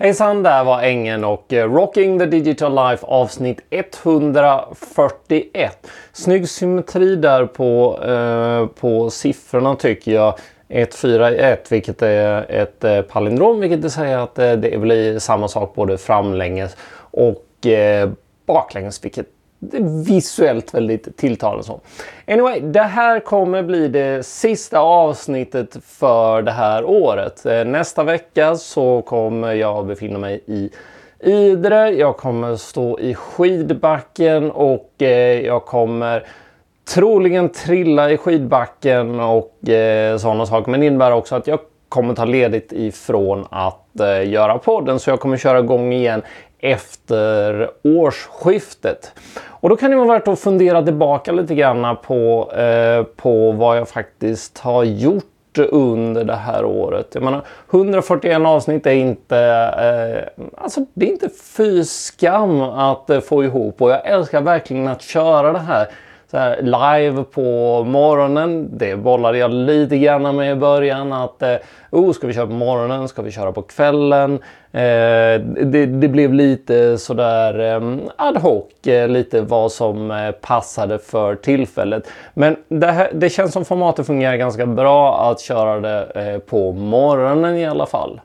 Hejsan, där var Ängen och eh, Rocking the Digital Life avsnitt 141. Snygg symmetri där på, eh, på siffrorna tycker jag. 141 vilket är ett eh, palindrom vilket vill säga att eh, det blir samma sak både framlänges och eh, baklänges vilket visuellt väldigt tilltalande. Så. Anyway, det här kommer bli det sista avsnittet för det här året. Eh, nästa vecka så kommer jag befinna mig i Idre. Jag kommer stå i skidbacken och eh, jag kommer troligen trilla i skidbacken och eh, sådana saker. Men det innebär också att jag kommer ta ledigt ifrån att eh, göra podden så jag kommer köra igång igen efter årsskiftet. Och då kan det vara värt att fundera tillbaka lite grann på, eh, på vad jag faktiskt har gjort under det här året. Jag menar, 141 avsnitt är inte, eh, alltså det är inte fy skam att eh, få ihop och jag älskar verkligen att köra det här så här, live på morgonen. Det bollade jag lite grann med i början. att eh, oh, Ska vi köra på morgonen? Ska vi köra på kvällen? Eh, det, det, blev lite sådär eh, ad hoc. Eh, lite vad som eh, passade för tillfället. Men det, här, det känns som formatet fungerar ganska bra att köra det eh, på morgonen i alla fall.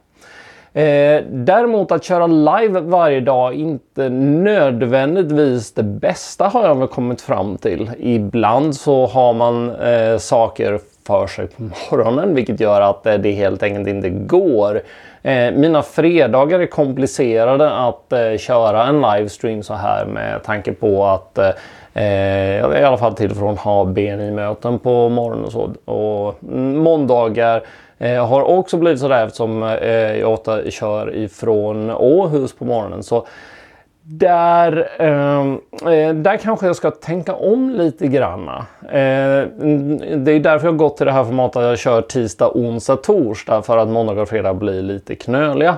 Eh, däremot att köra live varje dag inte nödvändigtvis det bästa har jag väl kommit fram till. Ibland så har man eh, saker för sig på morgonen vilket gör att eh, det helt enkelt inte går. Eh, mina fredagar är komplicerade att eh, köra en livestream så här med tanke på att eh, eh, i alla fall till och från ha BNI-möten på morgonen och så. Och måndagar Eh, har också blivit sådär eftersom eh, jag ofta kör ifrån Åhus på morgonen. Så där, ehm, eh, där kanske jag ska tänka om lite granna. Eh, det är därför jag gått till det här formatet att jag kör tisdag, onsdag, torsdag för att måndag och fredag blir lite knöliga.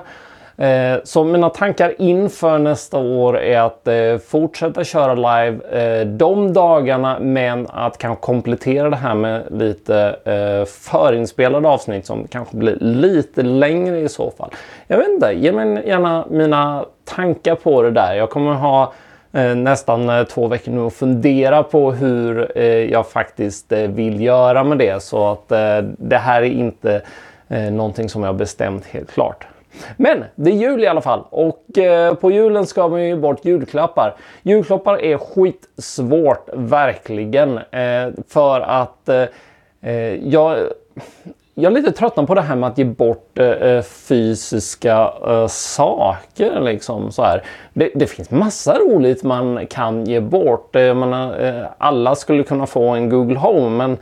Eh, så mina tankar inför nästa år är att eh, fortsätta köra live eh, de dagarna men att kanske komplettera det här med lite eh, förinspelade avsnitt som kanske blir lite längre i så fall. Jag vet inte, ge mig gärna mina tankar på det där. Jag kommer ha eh, nästan eh, två veckor nu och fundera på hur eh, jag faktiskt vill göra med det så att det här är inte någonting som jag bestämt helt klart. Men det är jul i alla fall och eh, på julen ska man ju bort julklappar. Julklappar är skitsvårt verkligen eh, för att eh, eh jag jag är lite tröttnad på det här med att ge bort eh, eh, fysiska eh, saker. Liksom, så här. Det, det, finns massa roligt man kan ge bort. Eh, menar, eh, alla skulle kunna få en Google Home men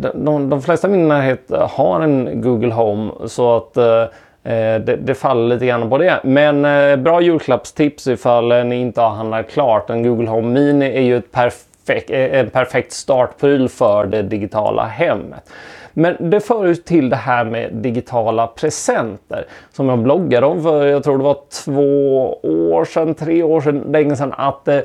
de, de, de flesta i min närhet har en Google Home så att Eh, Eh, det, det, faller lite grann på det. Men eh, bra julklappstips ifall eh, ni inte har handlat klart. En Google Home Mini är ju ett perfekt, eh, en perfekt startpryl för det digitala hemmet. Men det för ut till det här med digitala presenter som jag bloggade om för jag tror det var två år sedan, tre år sedan, länge sedan att eh,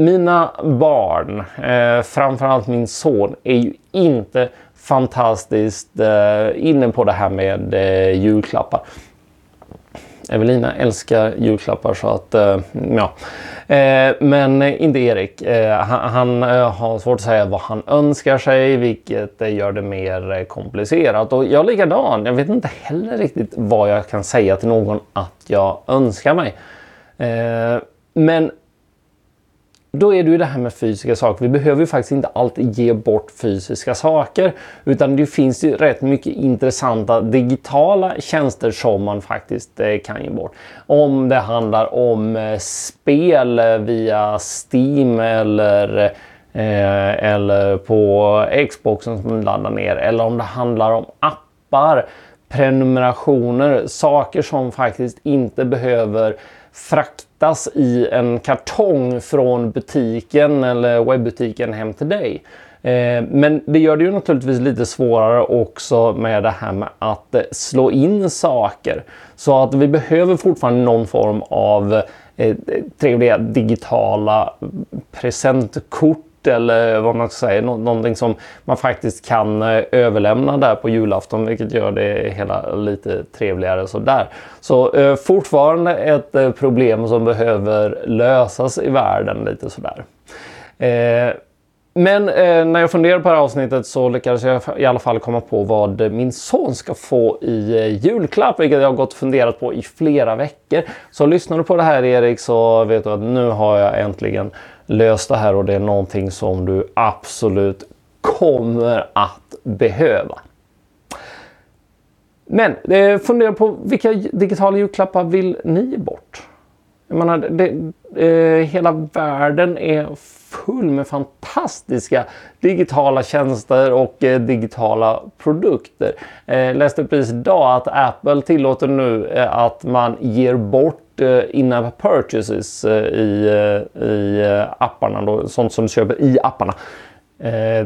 mina barn, eh, framförallt min son, är ju inte fantastiskt eh, inne på det här med eh, julklappar. Evelina älskar julklappar så att eh, ja. Eh, men inte Erik. Eh, han, han eh, har svårt att säga vad han önskar sig vilket eh, gör det mer eh, komplicerat. Och jag är likadan. Jag vet inte heller riktigt vad jag kan säga till någon att jag önskar mig. Eh, men då är det ju det här med fysiska saker. Vi behöver ju faktiskt inte alltid ge bort fysiska saker. Utan det finns ju rätt mycket intressanta digitala tjänster som man faktiskt eh, kan ge bort. Om det handlar om eh, spel via Steam eller eh, eller på Xboxen som man laddar ner. Eller om det handlar om appar, prenumerationer, saker som faktiskt inte behöver fraktas i en kartong från butiken eller webbutiken hem till dig. Eh, men det gör det ju naturligtvis lite svårare också med det här med att eh, slå in saker. Så att vi behöver fortfarande någon form av eh, trevliga digitala mm, presentkort eller vad man ska säga. Nå någonting som man faktiskt kan eh, överlämna där på julafton vilket gör det hela lite trevligare sådär. Så eh, fortfarande ett eh, problem som behöver lösas i världen lite sådär. Eh, men eh, när jag funderade på det här avsnittet så lyckades jag i alla fall komma på vad min son ska få i eh, julklapp, vilket jag har gått och funderat på i flera veckor. Så lyssnar du på det här Erik så vet du att nu har jag äntligen Lös det här och det är någonting som du absolut kommer att behöva. Men eh, fundera på vilka digitala julklappar vill ni bort? Jag menar, det, eh, hela världen är full med fantastiska digitala tjänster och eh, digitala produkter. Eh, läste precis idag att Apple tillåter nu eh, att man ger bort eh, in-app purchases eh, i, eh, i apparna, då, sånt som du köper i apparna.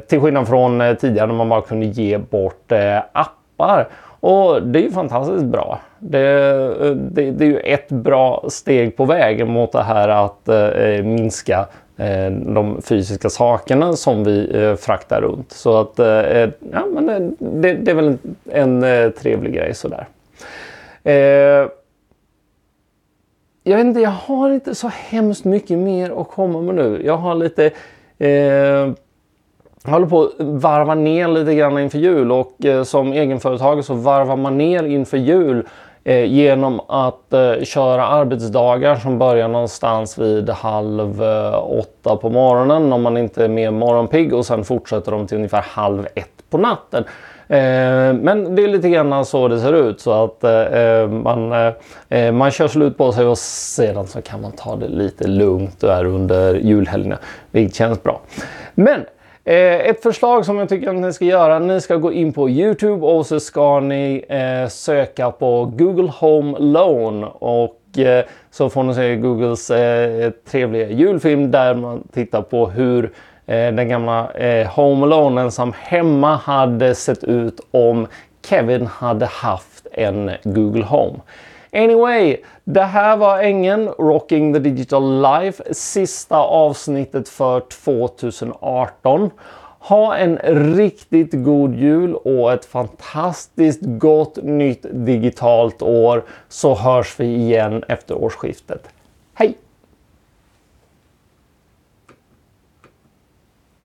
till skillnad från tidigare när man bara kunde ge bort appar. Och det är ju fantastiskt bra. Det, det, det, är ju ett bra steg på vägen mot det här att eh, minska Eh, de fysiska sakerna som vi eh, fraktar runt. Så att eh, ja, men det, det, är väl en, en trevlig grej sådär. jag vet inte, jag har inte så hemskt mycket mer att komma med nu. Jag har lite jag håller på att varva ner lite grann inför jul och eh, som egenföretagare så varvar man ner inför jul eh, genom att eh, köra arbetsdagar som börjar någonstans vid halv eh, åtta på morgonen om man inte är mer morgonpigg och sen fortsätter de till ungefär halv ett på natten. Eh, men det är lite grann så det ser ut så att eh, eh man, eh, eh, man kör slut på sig och sedan så kan man ta det lite lugnt där under julhelgerna. Vilket känns bra. Men Eh, ett förslag som jag tycker att ni ska göra, ni ska gå in på Youtube och så ska ni eh, söka på Google Home Loan och eh, så får ni se Googles eh, trevliga julfilm där man tittar på hur eh, den gamla eh, Home Alone som hemma hade sett ut om Kevin hade haft en Google Home. Anyway, det här var Ängen, Rocking the Digital Life, sista avsnittet för 2018. Ha en riktigt god jul och ett fantastiskt gott nytt digitalt år så hörs vi igen efter årsskiftet. Hej!